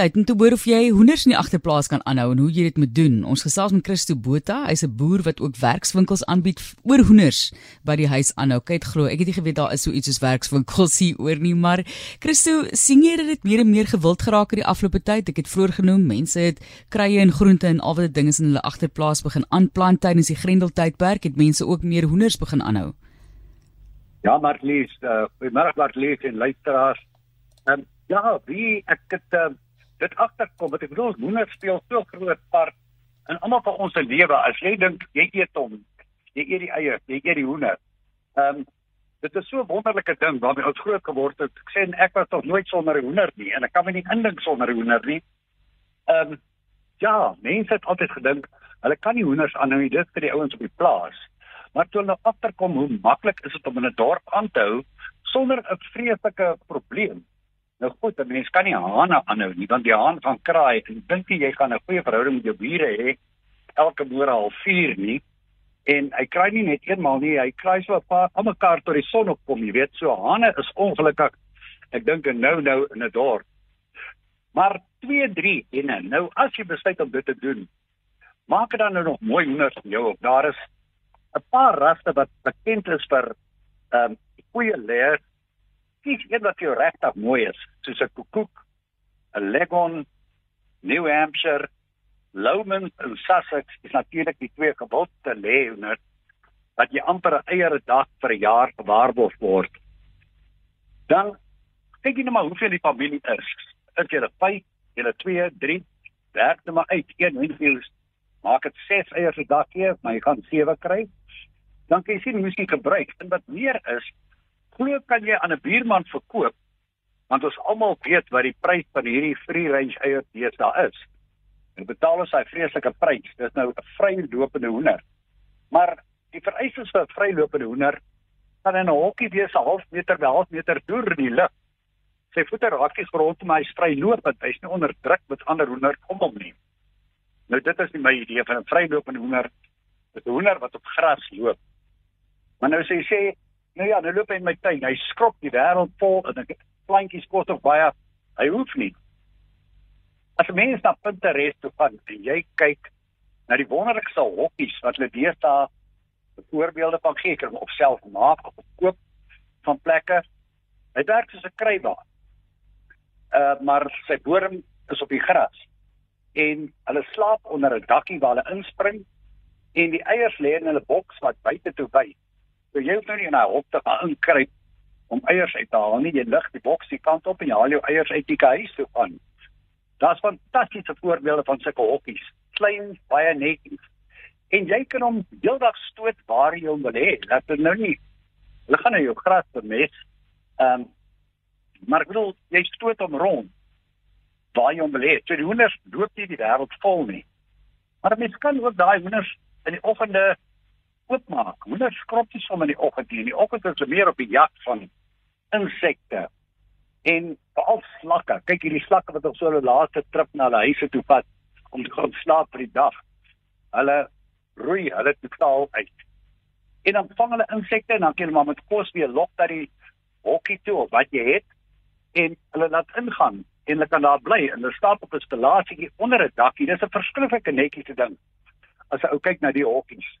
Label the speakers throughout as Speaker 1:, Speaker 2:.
Speaker 1: tyd om te hoor of jy hoenders in die agterplaas kan aanhou en hoe jy dit moet doen. Ons gesels met Christo Botha, hy's 'n boer wat ook werkswinkels aanbied oor hoenders by die huis aanhou. Kyk glo, ek het nie geweet daar is so iets soos werkswinkels hier oor nie, maar Christo, sien jy dat dit meer en meer gewild geraak het die afgelope tyd? Ek het vroeër genoem, mense het krye en groente en al wat dinge in hulle agterplaas begin aanplant tydens die Grendeltydperk, het mense ook meer hoenders begin aanhou.
Speaker 2: Ja, Marlies, uh, goeiemôre Marlies en luisteraars. Ehm um, ja, wie ek het uh, dit agterkom, wat ek bedoel, hoender speel so groot part in almal van ons se lewe. As jy dink jy eet hom, jy eet die eiers, jy eet die hoender. Ehm um, dit is so 'n wonderlike ding waarmee ons groot geword het. Ek sê ek was nog nooit sonder 'n hoender nie en ek kan my nie indink sonder 'n hoender nie. Ehm um, ja, mense het altyd gedink hulle kan nie hoenders aanhou nie, dit vir die ouens op die plaas. Maar toe hulle agterkom hoe maklik is dit om in 'n dorp aan te hou sonder 'n vreeslike probleem. Nou goed, 'n mens kan nie hane aanhou nie want die haan gaan kraai en dink jy jy gaan 'n goeie verhouding met jou bure hê elke môre al 4 nie. En hy kraai nie net eenmaal nie, hy kraai so 'n paar aan mekaar tot die son opkom, jy weet, so hane is ongelukkig. Ek dink nou nou in 'n dorp. Maar 2, 3 en nou as jy besluit om dit te doen, maak dit dan nou nog mooi hoenders vir jou op. Daar is 'n paar rasse wat bekend is vir ehm um, goeie leer. Kies een wat jou regtig mooi is, soos 'n koekoek, 'n leghorn, New Hampshire, Lowman en Sussex is natuurlik die twee gewildste leeuner wat jy amper 'n eiere dag vir 'n jaar gewaarborg word. Dan kyk jy net maar hoeveel die familie is. Is jy 'n 5, jy 'n 2, 3, werk net maar uit. Een hoeveel maak dit 6 eiers 'n dag gee, maar jy gaan 7 kry dan kan jy sien hoe jy gebruik. En wat meer is, glo kan jy aan 'n buurman verkoop want ons almal weet wat die prys van hierdie free range eiers daar is. En betaal ons hy vreeslike prys. Dis nou 'n vrylopende hoender. Maar die vereistes vir 'n vrylopende hoender kan in 'n hokkie wees 'n half meter by half meter deur in die lug. Sy voete raak nie grond maar hy's vrylopend. Hy's nie onder druk met ander hoenders om hom nie. Nou dit is nie my idee van 'n vrylopende hoender. Dit 'n hoender wat op gras loop. Maar nou sê hy sê, nou ja, nou loop hy in my tuin. Hy skrob die wêreld vol en ek plantjies kos of baie. Hy hoef nie. As 'n mens na Pinterest toe gaan en jy kyk na die wonderlikste hokkies wat hulle deesdae voorbeelde van gee kan of self maak of koop van plekke. Hy werk soos 'n krybaan. Uh maar sy bodem is op die gras. En hulle slaap onder 'n dakkie waar hulle inspring en die eiers lê in hulle boks wat buite toe wy. So jy hoef nou nie in 'n hok te gaan inkruip om eiers uit te haal nie. Jy lig die boks die kant op en jy haal jou eiers uit die huis toe aan. Daar's fantastiese voorbeelde van sulke hokkies. Klein, baie netjies. En jy kan hom heeldag stoot waar jy hom wil hê. Dat dit nou nie hulle gaan nou jou gras vermes. Ehm um, maar ek bedoel jy stoot hom rond waar jy hom wil hê. So die hoenders loop nie die wêreld vol nie. Maar mens kan ook daai hoenders in die oggende oopmaak. Hoender skrob nie sommer in die oggend nie. In die oggend is hulle meer op die jag van insekte en veral slakke. Kyk hierdie slakke wat op so 'n laaste trip na hulle huise toe vat om te gaan slaap vir die dag. Hulle roei hulle totaal uit. En dan vang hulle insekte en dan kan hulle maar met kos weer lok dat die hokkie toe of wat jy het en hulle laat ingaan en hulle kan daar bly en hulle staan op 'n stelasie onder 'n dakkie. Dis 'n verskriklike netjie te ding. As jy ou kyk na die hokkies.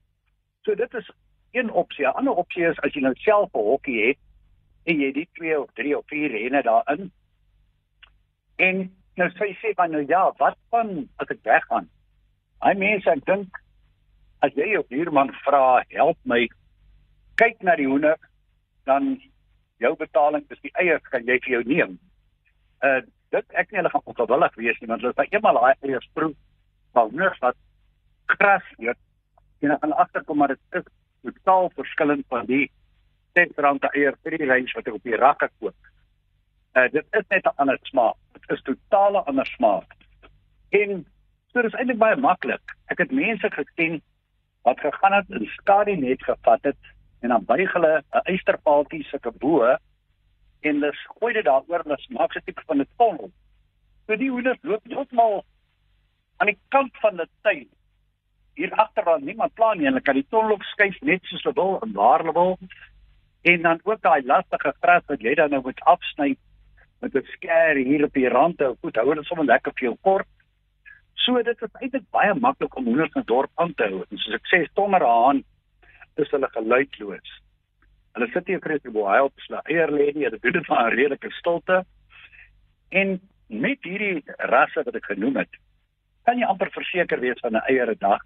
Speaker 2: So dit is een opsie. 'n Ander opsie is as jy nou self 'n hokkie het en jy het 2 of 3 of 4 renne daarin. En nou sê jy sê van nou ja, wat van as ek weggaan? Hy mense ek dink as jy jou buurman vra, help my kyk na die hoender, dan jou betaling is die eiers kan jy vir jou neem. Uh dit ek nie hulle gaan onverwillig wees nie, want hulle het eenmal daai eiers proef van hoenders wat gras eet en aan agterkom maar dit is totaal verskillend van die R10 eier vir die range wat ek op die rakke koop. Uh dit is net 'n ander smaak. Dit is totale ander smaak. En so dis eintlik baie maklik. Ek het mense gesien wat gegaan het en skadu net gevat het en dan buig hulle 'n eysterpaaltjie sulke bo en hulle gooi dit daaroor en hulle maak 'n tipe van 'n tonnel. So die hoenders loop heeltemal aan die kant van die tuin waar niemand plan nie. Hulle kan die tonlok skuif net soos hulle wil en waar hulle wil. En dan ook daai lastige gras wat jy dan nou moet afsny met 'n skêr hier op die rand te goed hou hulle sommer lekker veel kort. So dit is eintlik baie maklik om hoenders in 'n dorp aan te hou. En soos ek sê, stommer haan is hulle geluidloos. Hulle sit hier kry die boei op hulle eier lê nie, hulle doen dit van 'n redelike stilte. En met hierdie rasse wat ek genoem het, kan jy amper verseker wees van 'n eiere dag.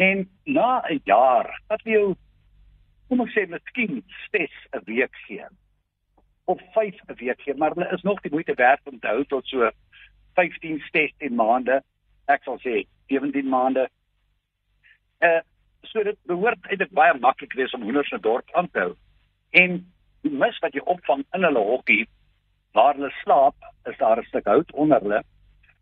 Speaker 2: En na 'n jaar, wat jy kom ek sê miskien stes 'n week gee of 5 'n week gee, maar hulle is nog die moeite werd om te hou tot so 15, 16 maande. Ek sal sê 17 maande. Uh so dit behoort eintlik baie maklik wees om hoenders in 'n dorp aan te hou. En die mis wat jy opvang in hulle hokkie waar hulle slaap, is daar 'n stuk hout onder hulle.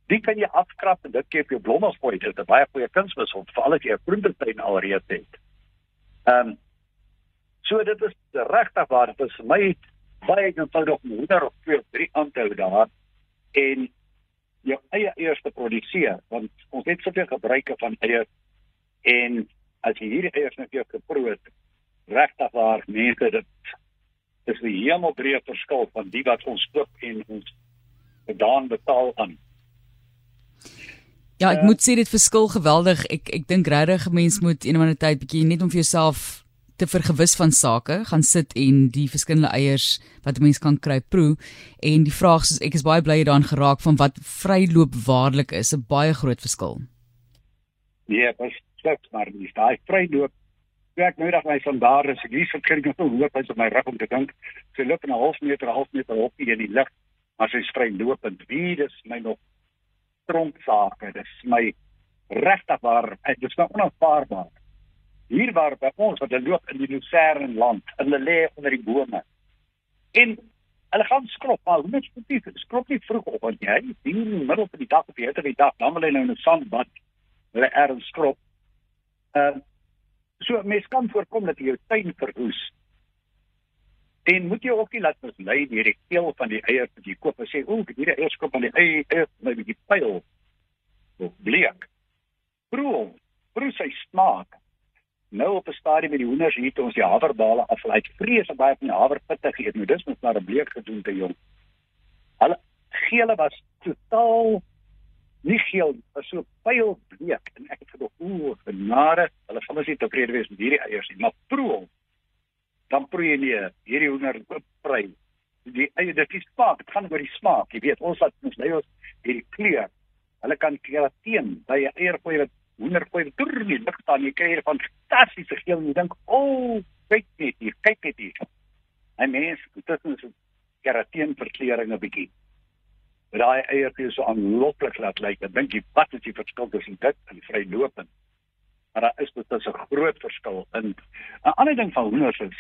Speaker 2: Die kan jy afkrap en dit gee vir jou blomme gooi. Dit is 'n baie goeie kunsmis om veral as jy 'n groentetuin alreeds het. Ehm um, so dit is regtig waar dit is vir my baie eenvoudig om hoender of twee of drie aan te hou daar en jou eie eiers te produseer want ons het soveel gebruike van eiers en as jy hierdie eiers net jou geproe het regtig waar mense dit is 'n hemelbreë verskil van die wat ons koop en ons gedaan betaal aan
Speaker 1: Ja, ek uh, moet sê dit verskil geweldig. Ek ek dink regtig mense moet eendag 'n tyd bietjie net om vir jouself te vergewis van sake, gaan sit en die verskillende eiers wat 'n mens kan kry proe en die vraag is ek is baie bly daaraan geraak van wat vryloop waarlik is, 'n baie groot verskil.
Speaker 2: Nee, pas slegs maar nie. Daai vryloop werk nou dat my van daar is ek hier verkry nog hoop as op my rug om te dink. Sy loop 'n half meter, half meter op in die lug, maar sy is vrylopend. Wie dis my nog tronksaake. Dis my regtig waar, dit is nou onaanvaarbaar hier waar by ons wat hulle loop in die Lucerne land, hulle lê onder die bome. En hulle gaan skrop, maar hoe net spesifiek, skrop nie vroeg op want jy hier in die middel van die dag op die die dag, dan wil hulle nou in 'n sandbad hulle erns skrop. Ehm uh, so mens kan voorkom dat jy jou tuin verwoes. En moet jy ook nie laat mislei deur die geel van die eiers wat jy koop en sê, "Ooh, hierdie eiers koop van die eie eiers, my bietjie pyl." Of bleek. Proe, proe sy smaak nou op 'n stadium met die hoenders hier toe ons die haverbale aflaai. Vrees baie van die haverpitte geëet. Nou dis mos maar 'n bleek gedoen te jong. Hulle gele was totaal nie geel, was so pyl bleek en ek het gedoog, ooh, genade, hulle gaan mos nie tevrede wees met hierdie eiers nie, maar proe. Dan proe jy nie hierdie hoender oop vry. Die eie dit is smaak, dit gaan oor die smaak. Jy weet, ons wat ons lei ons hierdie kleur. Hulle kan kerateen by 'n eier gooi wat hoender gooi deur die lug staan jy kry hier van fantastiese geel en jy dink o oh, kyk net hier kyk net hier en mens tussen so kerateen verkleuring 'n bietjie maar daai eier is so aanloklik laat lyk ek dink jy wat is die verskil tussen dit en vrylopend maar daar is dit 'n groot verskil in 'n ander ding van hoenders is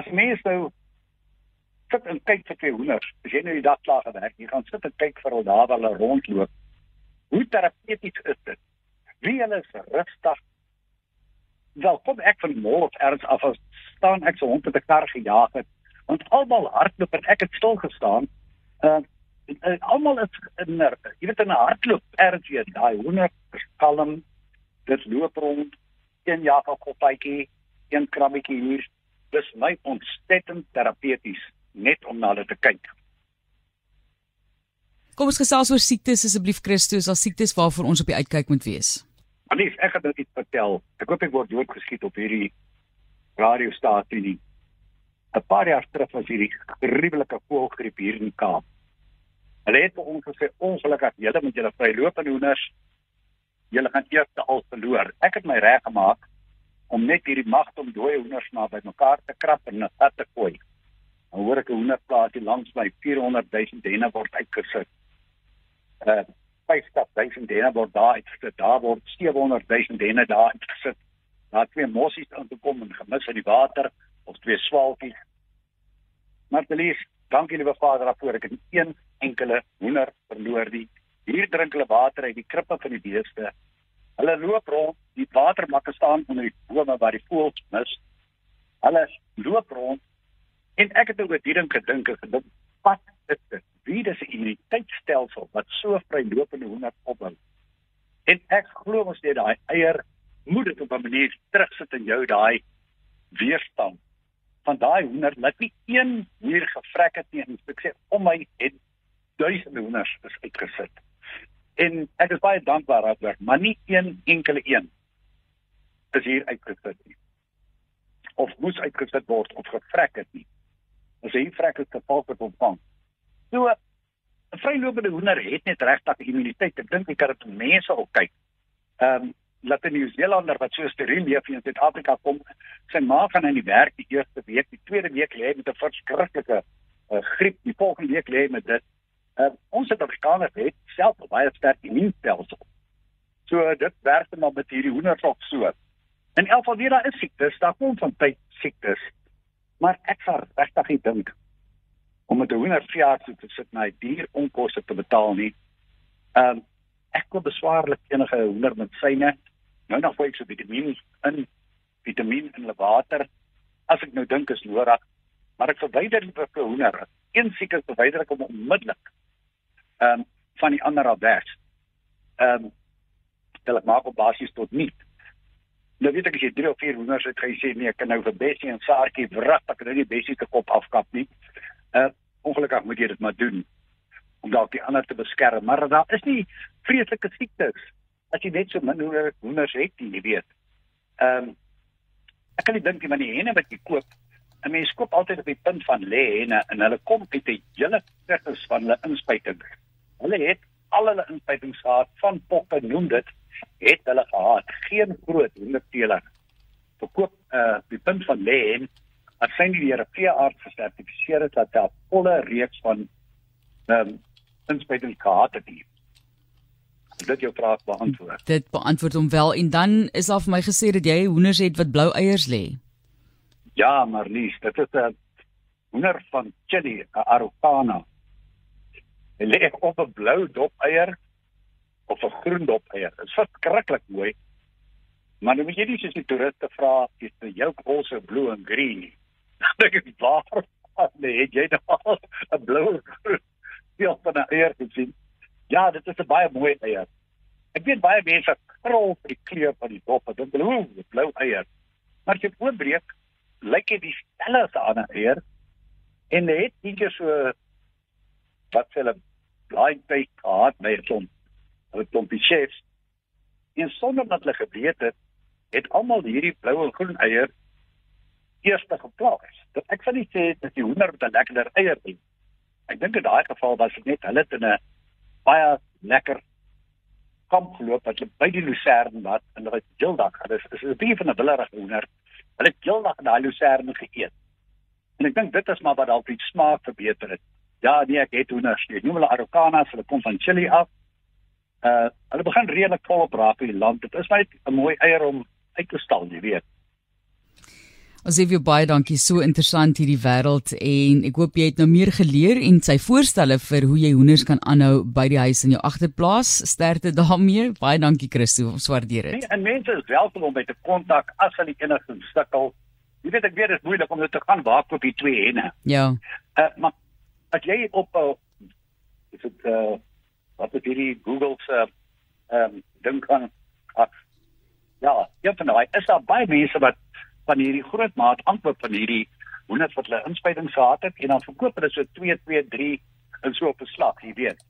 Speaker 2: as mens nou sit en kyk vir twee hoenders as jy nou die dag klaar gewerk jy gaan sit en kyk vir hulle daar waar hulle rondloop hoe terapeuties is dit wie hulle is rustig. Wel, kom ek van of erns af as staan ek so hond met 'n kar gejaag het, want almal hardloop en ek het stil gestaan. Uh en, en almal is in jy weet in 'n hardloop erns jy daai hoender kalm dit loop rond een jaag op koppietjie een krabbietjie hier dis my ontstettend terapeuties net om na hulle te kyk
Speaker 1: Kom ons gesels oor siektes asseblief Christus, as siektes waarvoor ons op die uitkyk moet wees.
Speaker 2: Anies, ek gaan nou iets vertel. Ek hoop ek word doodgeskiet op hierdie radiostasie nie. 'n Paar jaar terug was hierdie gruwelike voëlgriep hier in Kaap. Hulle het ons gesê ongelukkig julle met julle vrylopende hoenders julle gaan eers al verloor. Ek het my reg gemaak om net hierdie magte om dooie hoenders maar bymekaar te krap en net te gooi. Nou hoor ek 'n hoenderplaasie langs my 400 000 denne word uitgesit uh 50000 denne word daar uitgesit. Daar word 700000 denne daar uitgesit. Daar twee mossies aan te kom en gemis in die water of twee swaalkies. Maar Felies, dankie liewe Vader daarvoor ek het een enkele hoender verloor die hier drink hulle water uit die krippe van die beeste. Hulle loop rond, die watermakke staan onder die bome waar die voëls mis. Hulle loop rond en ek het oor die ding gedink en wat is dit? wie dis 'n immuniteitstelsel wat so vrylopende hoender opbou. En ek glo mos net daai eier moet dit op 'n manier terugsit in jou daai weerstand van daai hoender laat nie een muur gevrek het nie en ek sê om my het duisende hoenders is uitgesit. En ek is baie dankbaar daarvoor, maar nie een enkele een is hier uitgesit nie. Of moes uitgesit word of gevrek het nie. As hy vrek het geval het ontvang. So 'n vrylopende hoender het net regtig immuniteit. Ek dink jy kan dit mense ook kyk. Ehm um, laat 'n Nieu-Zeelander wat so steriel leef in Suid-Afrika kom, sy ma gaan in die werk die eerste week, die tweede week lê met 'n verskriklike uh, griep, die volgende week lê met dit. Uh, ons Suid-Afrikaners het self baie sterk immuunstelsel. So dit werk dan met hierdie hoenders ook so. In elk geval weer daar is siektes, daar kom van tyd siektes. Maar ek sal regtig dink om met 'n hoender veearts te sit na 'n dier onkoste te betaal nie. Ehm um, ek koop beswaarlik enige hoender met syne. Nou nog vir ek so vitamine in vitamine in hulle water as ek nou dink is nodig. Maar ek verwyder die vir hoender. Een siekte verwyder ek hom onmiddellik. Ehm um, van die ander af weg. Ehm um, dit maak op basis tot nie. Nou weet ek as jy 3 of 4 hoenders het, gaan jy sê nee, ek kan nou vir Bessie en Saartjie wrig, ek kan nou nie Bessie se kop afkap nie. Uh ongelukkig moet jy dit maar doen om dalk die ander te beskerm, maar daar is nie vreeslike siektes as jy net so min hoenders het, jy weet. Ehm um, ek kan nie dink jy maar die henne wat jy koop, 'n mens koop altyd op die punt van lê henne en hulle kom uit 'n hele kursus van hulle inspuiting. Hulle het al hulle inspuitings gehad van poppe noem dit het hulle gehad geen groot hoenderteeler verkoop uh die punt van lê en as sy nie die Europese arts gesertifiseer het dat daar volle reeks van ehm um, inspuiting gehad het nie. Dit jou vraag beantwoord.
Speaker 1: Dit beantwoord hom wel en dan is daar vir my gesê dat jy hoenders het wat blou eiers lê.
Speaker 2: Ja, maar nie, dit is 'n hoender van Chili, 'n Araucana. Lê op 'n blou dop eier of 'n groen dop eier. Dit is verskriklik mooi. Maar nou moet jy nie soos die toeriste vra, is dit jou kosse blue en green nie. Dink ek waar? Nee, het jy nou 'n blou speel van 'n eier gesien? Ja, dit is 'n baie mooi eier. Ek weet baie mense krol vir die kleur van die dop. Dink hulle, "Ooh, 'n blou eier." Maar as jy oopbreek, lyk dit dieselfde as 'n ander eier. En dit het nie so hulle blind tyd gehad by 'n klomp 'n klompie chefs. En sonder dat hulle geweet het, het almal hierdie blou en groen eier eerste geplaas. Dat ek sal nie sê dat die hoender met 'n lekkerder eier het. Ek dink in daai geval was dit net hulle in 'n baie lekker kamp geloop wat hulle by die lucerne wat en hulle het heeldag, hulle is 'n bietjie van 'n willerige hoender. Hulle het heeldag daai lucerne geëet. En ek dink dit is maar wat dalk die smaak verbeter het. Ja, nee, ek het hoenders. Ek noem hulle Araucanas, hulle kom van Chili af. Uh, hulle begin redelik volop raak in die land. Dit is net 'n mooi eier om uit te stal, jy weet.
Speaker 1: Ons sê baie dankie, so interessant hierdie wêreld en ek hoop jy het nou meer geleer en sy voorstelle vir hoe jy hoenders kan aanhou by die huis in jou agterplaas. Sterkte daarmee. Baie dankie Christo, ons waardeer dit.
Speaker 2: Nee, en mense is welkom om by te kontak as hulle enige sukkel. Jy weet ek weet dit is moeilik om dit te gaan waar koop jy twee henne.
Speaker 1: Ja.
Speaker 2: Uh, maar as jy op uh, is dit uh wat het hierdie Google se ehm um, dink aan ag ja, ja van daai is daar baie mense wat van hierdie groot maat aankoop van hierdie honderd wat hulle inspuitings gehad het en dan verkoop hulle so 2 2 3 en so op 'n slag, jy weet.